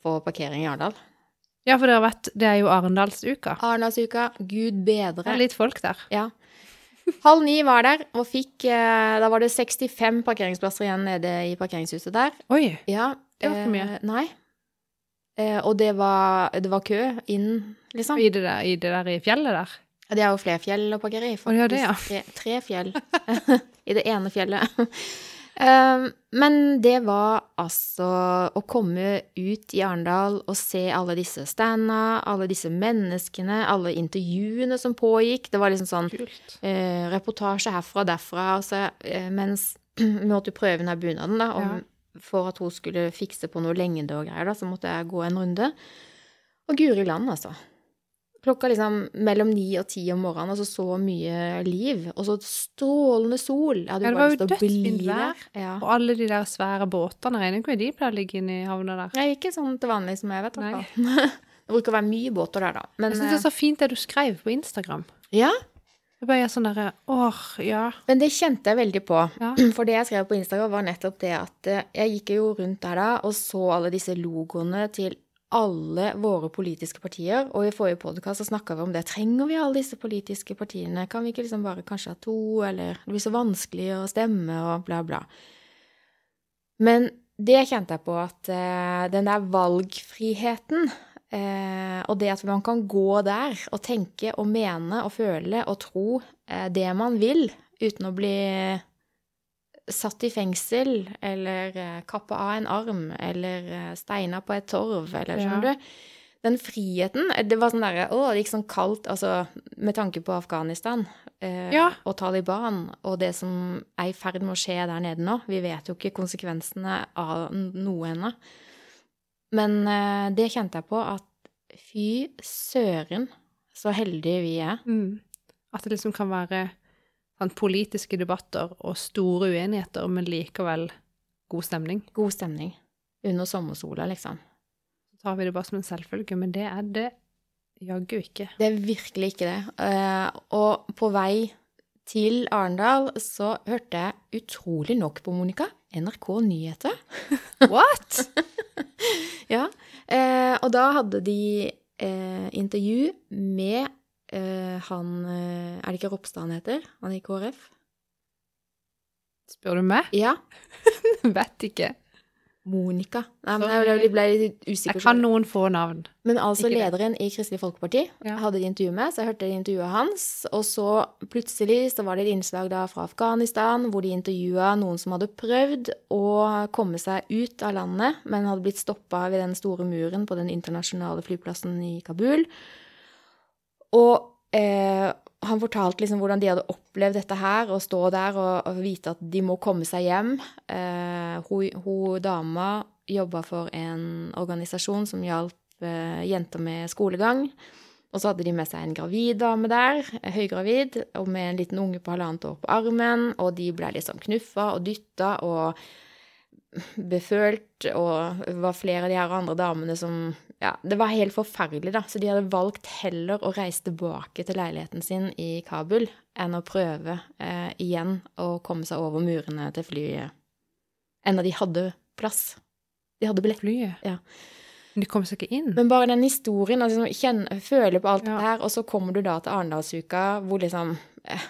få parkering i Arendal. Ja, for dere vet, det er jo Arendalsuka. Arendalsuka, gud bedre. Det er litt folk der. Ja. Halv ni var der, og fikk eh, Da var det 65 parkeringsplasser igjen nede i parkeringshuset der. Oi. Ja. Det var ikke mye. eh, Nei. Eh, og det var, det var kø inn, liksom. I det der, i, det der i fjellet der. Ja, De har jo flere fjell å parkere i. De det, ja. faktisk. Tre, tre fjell i det ene fjellet. Um, men det var altså å komme ut i Arendal og se alle disse standa, alle disse menneskene, alle intervjuene som pågikk. Det var liksom sånn eh, reportasje herfra og derfra. Altså, eh, mens vi måtte prøve denne bunaden, da. Og for at hun skulle fikse på noe lengde og greier, da, så måtte jeg gå en runde. Og guri land, altså. Klokka liksom mellom ni og ti om morgenen, altså så mye liv. Og så strålende sol. Jeg hadde Ja, det var jo dødsfint vær. Ja. Og alle de der svære båtene, regner ikke med de pleier å ligge inne i havna der. Jeg er ikke sånn til vanlig som jeg vet, i hvert fall. Det bruker å være mye båter der, da. Men, Jeg syns det er så fint det du skrev på Instagram. ja, Det bare er sånn derre Åh, ja. men det kjente jeg veldig på. Ja. For det jeg skrev på Instagram, var nettopp det at eh, jeg gikk jo rundt der da og så alle disse logoene til alle våre politiske partier. Og i forrige podkast snakka vi om det. Trenger vi alle disse politiske partiene? Kan vi ikke liksom bare kanskje ha to, eller Det blir så vanskelig å stemme, og bla, bla. Men det kjente jeg på at eh, den der valgfriheten eh, og det at man kan gå der og tenke og mene og føle og tro eh, det man vil, uten å bli satt i fengsel eller eh, kappa av en arm eller eh, steina på et torv, eller Ja. skjønner du? Den friheten eh, Det var sånn derre Å, det gikk sånn kaldt, altså med tanke på Afghanistan eh, Ja. og Taliban og det som er i ferd med å skje der nede nå. Vi vet jo ikke konsekvensene av noe ennå. Men eh, det kjente jeg på at fy søren, så heldige vi er. Mm. At det liksom kan være sånn, politiske debatter og store uenigheter, men likevel god stemning. God stemning under sommersola, liksom. Så tar vi det bare som en selvfølge, men det er det jaggu ikke. Det er virkelig ikke det. Eh, og på vei til Arendal så hørte jeg utrolig nok på Monica NRK Nyheter. What? Ja. Eh, og da hadde de eh, intervju med han eh, Er det ikke Ropstad han heter? Han i KrF? Spør du meg? Ja. Vet ikke. Monica. Nei, men jeg ble litt usikker. Jeg kan noen få navn. Men altså Ikke det. lederen i Kristelig Folkeparti Ja. hadde de intervju med, så jeg hørte intervjuet hans. Og så plutselig så var det et innslag da fra Afghanistan hvor de intervjua noen som hadde prøvd å komme seg ut av landet, men hadde blitt stoppa ved den store muren på den internasjonale flyplassen i Kabul. Og eh, han fortalte liksom hvordan de hadde opplevd dette her, å stå der og, og vite at de må komme seg hjem. Eh, hun, hun dama jobba for en organisasjon som hjalp eh, jenter med skolegang. Og så hadde de med seg en gravid dame der, eh, høygravid, og med en liten unge på halvannet år på armen, og de ble liksom knuffa og dytta og befølt, og det var flere av de her andre damene som Ja, det var helt forferdelig, da. Så de hadde valgt heller å reise tilbake til leiligheten sin i Kabul enn å prøve eh, igjen å komme seg over murene til flyet. Enda de hadde plass. De hadde billett. Flyet. Ja. Men de kom seg ikke inn. Men bare den historien, altså, kjenner, føle på alt Ja. det her, og så kommer du da til Arendalsuka, hvor liksom eh,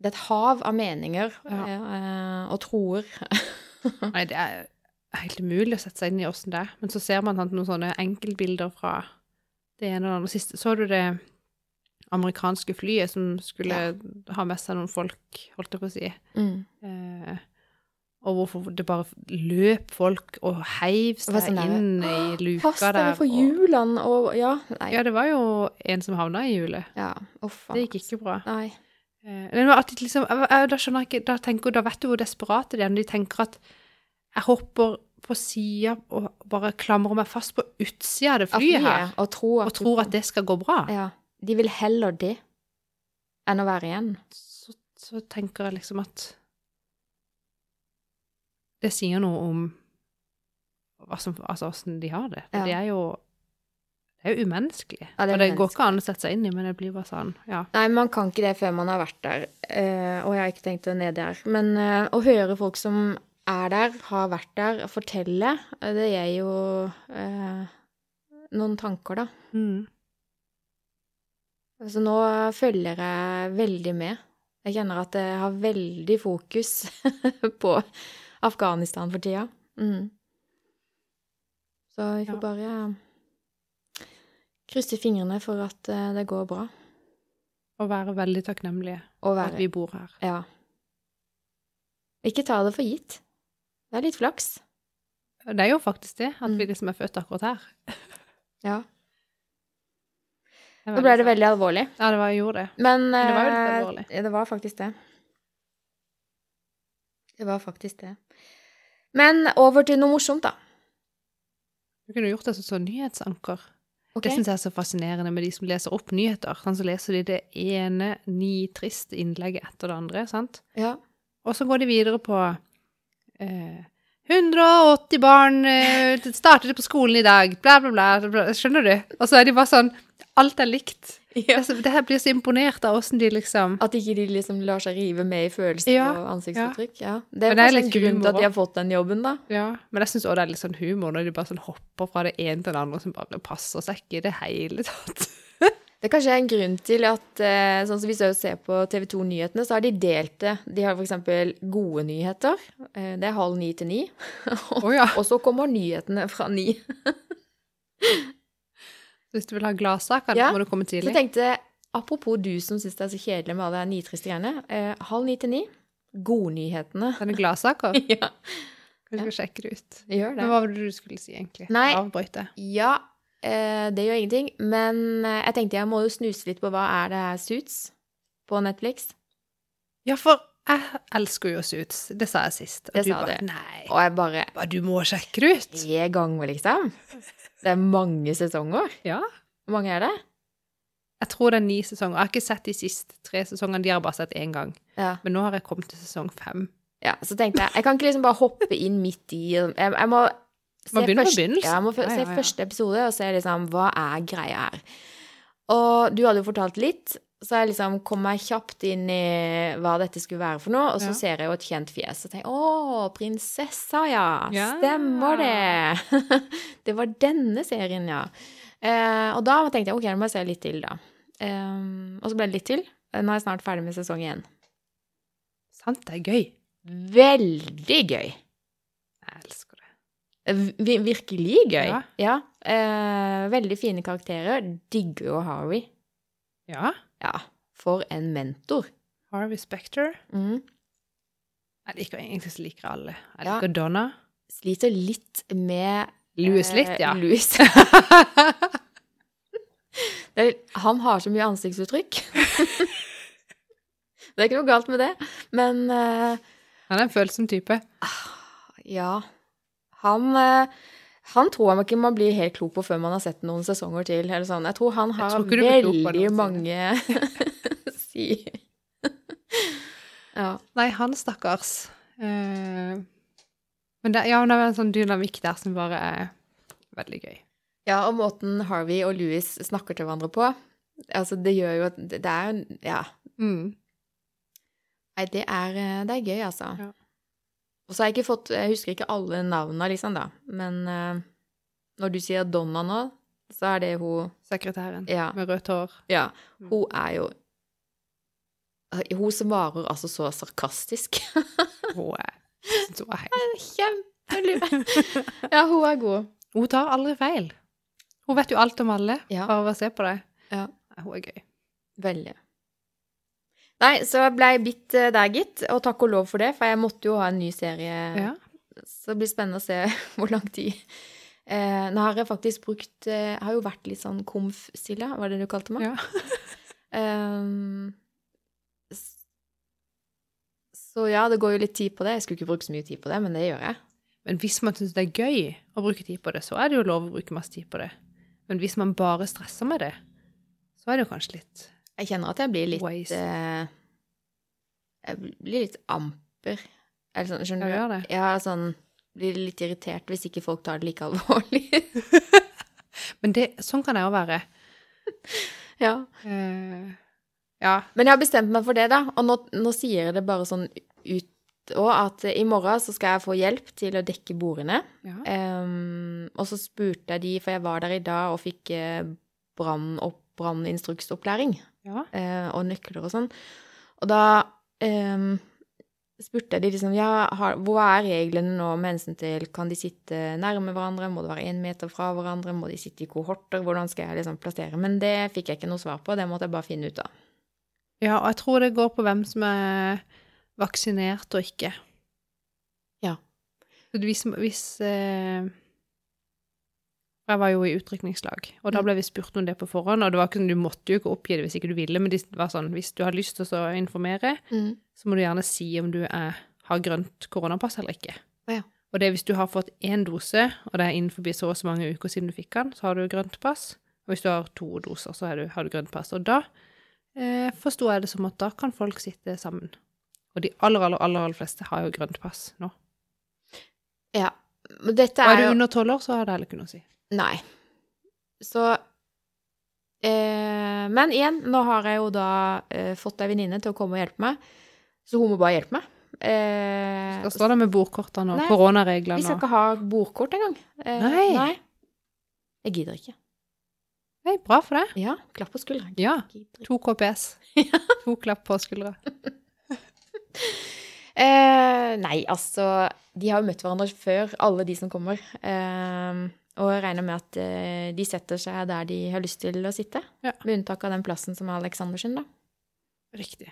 Det er et hav av meninger Ja. eh, og troer. Nei, det er helt umulig å sette seg inn i åssen det er. Men så ser man noen sånne enkeltbilder fra det ene og det andre. Sist så du det amerikanske flyet som skulle ha med seg noen folk, holdt jeg på å si. Mm. Eh, og hvorfor det bare løp folk og heiv seg sånn inn i luka Pass dere der. for og- hjulene og Ja. Ja, det var jo en som havna i hjulet. Ja, uff Det gikk ikke bra. Nei. Eh, at de liksom, da ikke, da tenker, da vet du hvor desperate de er når de tenker at jeg hopper på sida og bare klamrer meg fast på utsida av det flyet her, Og, tror, at og tror at det skal gå bra. Ja. De vil heller det enn å være igjen. Så, så tenker jeg liksom at det sier noe om hva som, altså hvordan de har det. For Ja. det er jo det er jo umenneskelig. Ja, det og det går ikke an å sette seg inn i, men det blir bare sånn, ja. Nei, man kan ikke det før man har vært der. Uh, og jeg har ikke tenkt å ned der. Men uh, å høre folk som er der, har vært der, fortelle, eh, det gir jo uh, noen tanker, da. Mm. Så nå følger jeg veldig med. Jeg kjenner at jeg har veldig fokus på Afghanistan for tida. Mm. Så vi får Ja. bare krysse fingrene for at eh, det går bra. Og være veldig takknemlige for at vi bor her. Ja. Ikke ta det for gitt. Det er litt flaks. Det er jo faktisk det, at vi Mm. liksom er født akkurat her. Ja. Det Nå ble det veldig alvorlig. Ja, det var, jeg gjorde det. Men Men det var jo litt eh, alvorlig. Det var faktisk det. Det var faktisk det. Men over til noe morsomt, da. Du kunne gjort det som sånn nyhetsanker. Ok? Det syns jeg er så fascinerende med de som leser opp nyheter. Sånn, så leser de det ene nitriste innlegget etter det andre, sant? Ja. Og så går de videre på eh, 180 barn eh, startet på skolen i dag, bla, bla, bla, bla. Skjønner du? Og så er de bare sånn Alt er likt. Det, er det her blir så imponert av åssen de liksom At ikke de liksom lar seg rive med i følelser Ja, og ansiktsuttrykk. Ja. Det er det er litt grunn til at de har fått den jobben, da. Ja, men jeg syns òg det er litt sånn humor når de bare sånn hopper fra det ene til det andre som bare passer seg ikke i det hele tatt. Det er kanskje en grunn til at eh, sånn som Hvis vi ser på TV 2-nyhetene, så har de delt det. De har f.eks. gode nyheter. eh, Det er halv ni til ni. Oh, ja. Og så kommer nyhetene fra ni. Hvis du vil ha gladsak, Ja, må du komme Så jeg tenkte, apropos du som syns det er så kjedelig med alle de nitriste greiene. Eh, halv ni til ni. Godnyhetene. Denne gladsaker. ja, Kanskje vi skal sjekke det ut. gjør det. Men hva var det du skulle si, egentlig? Nei. Avbryte. Ja, eh, det gjør ingenting. Men eh, jeg tenkte jeg må jo snuse litt på hva er det her Suits på Netflix. Ja, for jeg elsker jo Suits. Det sa jeg sist. Og Det du sa bare du. Nei, Og jeg bare du må sjekke det ut. Tre ganger, liksom. Det er mange sesonger. Ja. Hvor mange er det? Jeg tror det er ni sesonger. Jeg har ikke sett de siste tre sesongene. De har bare sett én gang. Ja. Men nå har jeg kommet til sesong fem. ja. Så tenkte jeg Jeg kan ikke liksom bare hoppe inn midt i Jeg, jeg må se først-. Ja, jeg må se ja. første episode og se liksom hva er greia her. Og du hadde jo fortalt litt, Så jeg liksom kom meg kjapt inn i hva dette skulle være for noe, og så Ja. ser jeg jo et kjent fjes og tenker å, prinsessa, ja. Ja. Stemmer det. det var denne serien, ja. Eh, og da tenkte jeg ok, nå må jeg se litt til, da. Eh, og så ble det litt til. Nå er jeg snart ferdig med sesong én. Sant, det er gøy. Veldig gøy. Jeg elsker det. Eh, Virkelig gøy. Ja. Eh, veldig fine karakterer. Digger jo Harry. Ja. Ja, for en mentor. Harvey Specter. Mm. Jeg liker egentlig så liker alle. Jeg Ja. liker Donna. Sliter litt med Louis litt, eh, ja. Louis. Er, han har så mye ansiktsuttrykk. det er ikke noe galt med det, men uh, Han er en følsom type. ja Han eh, han tror jeg ikke man blir helt klok på før man har sett noen sesonger til. Eller sånn. Jeg tror han har tror veldig mange sider. ja. Nei, han stakkars. Uh, men det, ja, det er en sånn dynamikk der som bare er veldig gøy. ja, og måten Harvey og Louis snakker til hverandre på Altså, det gjør jo at Det det er Ja. Mm. Nei, det er, eh, det er gøy, altså. Ja. Og så har jeg ikke fått Jeg husker ikke alle navnene, liksom, da. Men uh, når du sier Donna nå, så er det hun Sekretæren Ja. med rødt hår. Ja. Mm. Hun er jo Hun svarer altså så sarkastisk. Hun er, så helt Kjempelur. Ja, hun er god. Hun tar aldri feil. Hun vet jo alt om alle, Ja. bare ved å se på det. Ja. Hun er gøy. Veldig. Nei, så jeg blei bitt eh, der, gitt. Og takk og lov for det, for jeg måtte jo ha en ny serie. Ja. Så det blir spennende å se hvor lang tid. Eh, nå har jeg faktisk brukt eh, Jeg har jo vært litt sånn komf-Silja, var det du kalte meg? Ja. um, så ja, det går jo litt tid på det. Jeg skulle ikke bruke så mye tid på det, men det gjør jeg. Men hvis man syns det er gøy å bruke tid på det, så er det jo lov å bruke masse tid på det. Men hvis man bare stresser med det, så er det jo kanskje litt Jeg kjenner at jeg blir litt eh, Jeg blir litt amper. Eller sånn, skjønner Ja, du? det. Ja, sånn Blir litt irritert hvis ikke folk tar det like alvorlig. Men det, sånn kan jeg jo være. ja. Uh, ja. Men jeg har bestemt meg for det, da. Og nå, nå sier jeg det bare sånn ut og at i morgen så skal jeg få hjelp til å dekke bordene. ja. Um, og så spurte jeg de, for jeg var der i dag og fikk eh, brann- og branninstruksopplæring. Ja. eh, og nøkler og sånn. Og da eh, spurte jeg de liksom ja, har, hva er reglene nå med hensyn til kan de sitte nærme hverandre, må det være én meter fra hverandre, må de sitte i kohorter, hvordan skal jeg liksom plassere? Men det fikk jeg ikke noe svar på, det måtte jeg bare finne ut av. Ja, og jeg tror det går på hvem som er vaksinert og ikke. Ja. Så hvis, hvis eh, Jeg var jo i utrykningslag, og da Mm. ble vi spurt om det på forhånd. Og det var ikke sånn, du måtte jo ikke oppgi det hvis ikke du ville, men det var sånn, hvis du har lyst til å informere, så må du gjerne si om du er, har grønt koronapass eller ikke. Ja. Og det er hvis du har fått én dose, og det er innenfor så og så mange uker siden du fikk den, så har du grønt pass. Og hvis du har to doser, så du, har du grønt pass. Og da eh, forsto jeg det som at da kan folk sitte sammen. Og de aller, aller, aller, aller fleste har jo grønt pass nå. Ja. Men dette Og er er du under tolv år, så har det heller ikke noe å si. Nei. Så eh, Men igjen, nå har jeg jo da eh, fått ei venninne til å komme og hjelpe meg, så hun må bare hjelpe meg. Eh, Skal stå det med bordkortene og Nei, koronareglene vi skal ikke ha bordkort engang. Eh, Nei. Jeg gidder ikke. Nei, bra for deg. Ja, klapp på skuldra. Ja. To KPS. To klapp på skuldra. Eh, nei, altså De har jo møtt hverandre før, alle de som kommer. Eh, og jeg regner med at eh, de setter seg der de har lyst til å sitte. Ja. Med unntak av den plassen som er Aleksandersen, da. Riktig.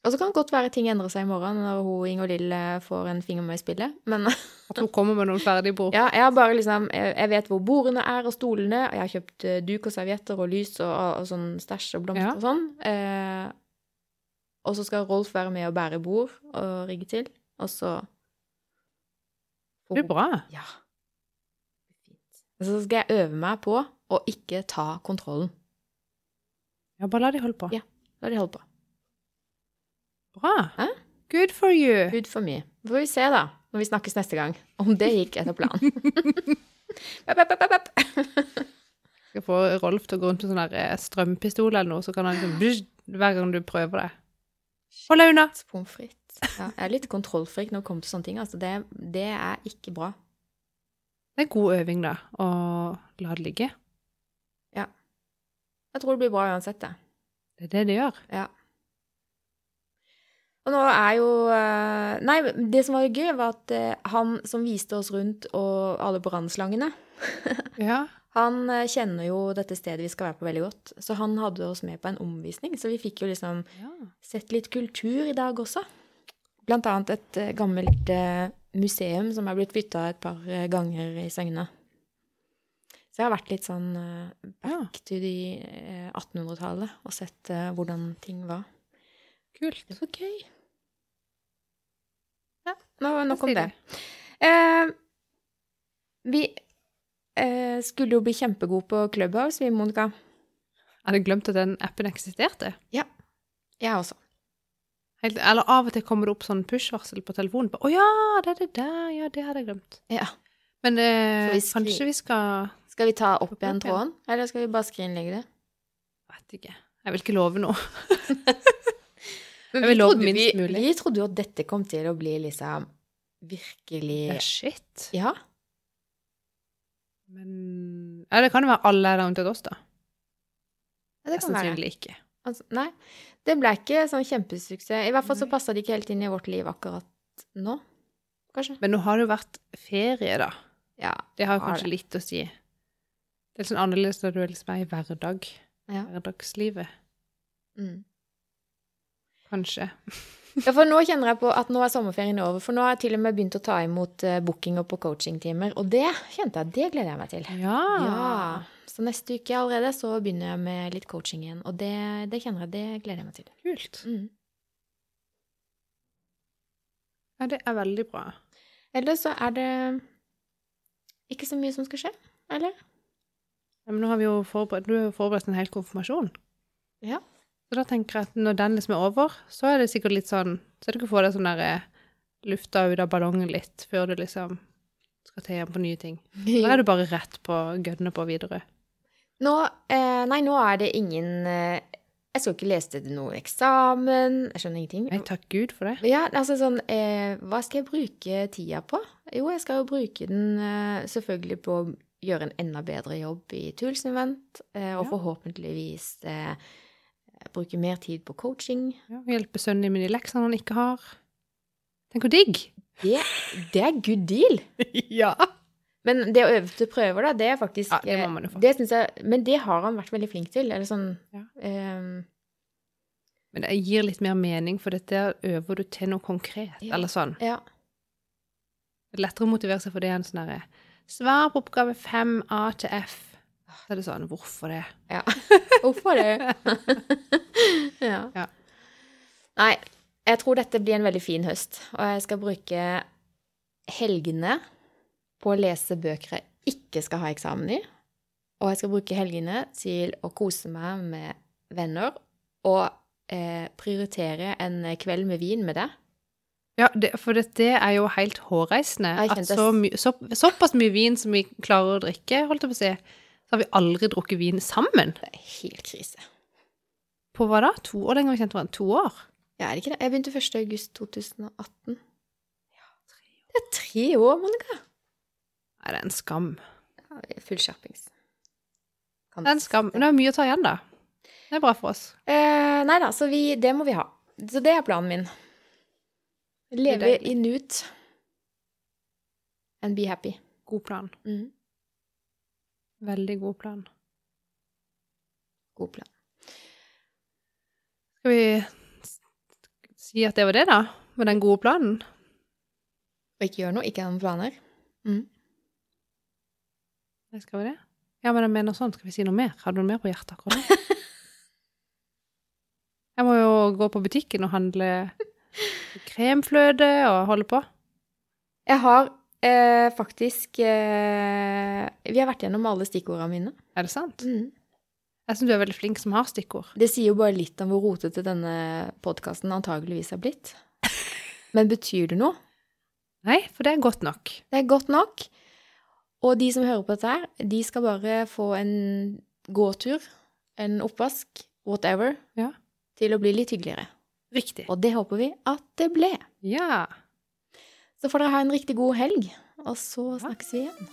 Og så kan det godt være ting endrer seg i morgen når hun Inger-Lill eh, får en finger med i spillet. Men At hun kommer med noen ferdige bord. ja, jeg har bare liksom Jeg jeg vet hvor bordene er og stolene, og jeg har kjøpt eh, duk og servietter og lys og, og sånn stæsj og blomster Ja. og sånn. Eh, og så skal Rolf være med og bære bord og rigge til, og så Det blir bra. Ja. Så skal jeg øve meg på å ikke ta kontrollen. Ja, bare la de holde på. Ja. La de holde på. Bra. Hæ? Good for you. Good for me. Så får vi se, da, når vi snakkes neste gang, om det gikk etter planen. Pep, pep, pep. Skal få Rolf til å gå rundt med sånn eh, strømpistol eller noe, så kan han liksom hver gang du prøver det. Hold deg unna! Pommes frites. Ja, jeg er litt kontrollfrik når det kommer til sånne ting. Altså, det, det er ikke bra. Det er god øving, da, å la det ligge. Ja. Jeg tror det blir bra uansett, det. Det er det det gjør. Ja. Og nå er jo eh, Nei, det som var gøy, var at eh, han som viste oss rundt og alle brannslangene, Ja. han eh, kjenner jo dette stedet vi skal være på veldig godt. Så han hadde oss med på en omvisning, så vi fikk jo liksom ja. sett litt kultur i dag også. Blant annet et gammelt museum som er blitt flytta et par eh, ganger i Søgne. Så jeg har vært litt sånn back ja. to the eh, 1800-tallet og sett eh, hvordan ting var. Kult. Det var gøy. Ja, nå, nok om det. Eh, vi eh, skulle jo bli kjempegode på Clubhouse, vi, Monica. Jeg hadde glemt at den appen eksisterte. Ja. Jeg også. Helt, eller av og til kommer det opp sånn push-varsel på telefonen. 'Å ja, det er det der. Ja, det hadde jeg glemt'. Ja. Men eh, vi kanskje vi skal Skal vi ta opp igjen tråden, eller skal vi bare skrinlegge det? Vet ikke. Jeg vil ikke love noe. Men vi, trodde vi. Vi trodde jo at dette kom til å bli liksom virkelig Ja, shit. Ja. Men Ja, det kan jo være alle er der unntatt oss, da. Ja, det kan være. sannsynlig ikke. Altså, nei, det ble ikke sånn kjempesuksess. I hvert fall så passa det ikke helt inn i vårt liv akkurat nå, kanskje. Men nå har det jo vært ferie, da. Ja. Det har jo kanskje kanskje litt å si. Det er litt sånn annerledes når du er liksom er i hverdag. Ja. Hverdagslivet. Mm. Kanskje. Ja, for nå kjenner jeg på at nå er sommerferien over. For nå har jeg til og med begynt å ta imot uh, bookinger på coachingtimer. Og det kjente jeg, det gleder jeg meg til. Ja. Ja. Så neste uke allerede så begynner jeg med litt coaching igjen. Og det, det kjenner jeg, det gleder jeg meg til. Kult. Mm. Ja, det er veldig bra. Ellers så er det ikke så mye som skal skje, eller? Ja, men nå har vi jo forberedt, du har jo forberedt en hel konfirmasjon. Ja. Så da tenker jeg at når den liksom er over, så er det sikkert litt sånn Så er det ikke å få det sånn der eh, lufta ut av ballongen litt før du liksom skal til igjen på nye ting. Da er du bare rett på gønne på videre. Nå, eh, nei, nå er det ingen eh, Jeg skal ikke lese til noe eksamen. Jeg skjønner ingenting. Nei, takk Gud for det. Ja, altså sånn eh, Hva skal jeg bruke tida på? Jo, jeg skal jo bruke den eh, selvfølgelig på å gjøre en enda bedre jobb i Tools Event, eh, og Ja. forhåpentligvis eh, bruke mer tid på coaching. Ja, Hjelpe sønnen din med de leksene han ikke har. Tenk hvor digg! Det, det er good deal! ja. Men det å øve til prøver, da, det er faktisk Ja, det må eh, man jo få. det jeg, Men det har han vært veldig flink til. Eller sånn Ja. um, Men det gir litt mer mening, for dette øver du til noe konkret, Ja. eller sånn. Ja. Det er lettere å motivere seg for det enn sånn herre Svar på oppgave 5A til F. Så er det sånn Hvorfor det? Ja. Hvorfor det? ja. Ja. Nei, jeg tror dette blir en veldig fin høst, og jeg skal bruke helgene på å lese bøker jeg ikke skal ha eksamen i. Og jeg skal bruke helgene til å kose meg med venner og eh, prioritere en kveld med vin med deg. Ja, det, for det, det er jo helt hårreisende. At så, my, så, såpass mye vin som vi klarer å drikke, holdt jeg på å si, så har vi aldri drukket vin sammen. Det er helt krise. På hva da? To år? Den gang vi kjente hverandre? To år? Ja, er det ikke det? Jeg begynte 1. august 2018. Det er tre år, Monica. Nei, det er en skam. Ja, Full skjerpings. Kan- Det er en skam. Men det er mye å ta igjen, da. Det er bra for oss. Eh, nei da, så vi, det må vi ha. Så det er planen min. Leve i nuet. And be happy. God plan. Mm. Veldig god plan. God plan. Skal vi si at det var det, da? Med den gode planen? Og ikke gjøre noe, ikke ha noen planer. Mm. Skal vi det? Ja, men jeg mener sånn. Skal vi si noe mer? Har du noe mer på hjertet akkurat nå? Jeg må jo gå på butikken og handle kremfløte og holde på. Jeg har Eh, faktisk eh, Vi har vært gjennom alle stikkordene mine. Er det sant? Mm. Jeg syns du er veldig flink som har stikkord. Det sier jo bare litt om hvor rotete denne podkasten antageligvis har blitt. Men betyr det noe? Nei, for det er godt nok. Det er godt nok. Og de som hører på dette her, de skal bare få en gåtur, en oppvask, whatever, ja. til å bli litt hyggeligere. Riktig. Og det håper vi at det ble. Ja. Så får dere ha en riktig god helg, og så snakkes vi igjen.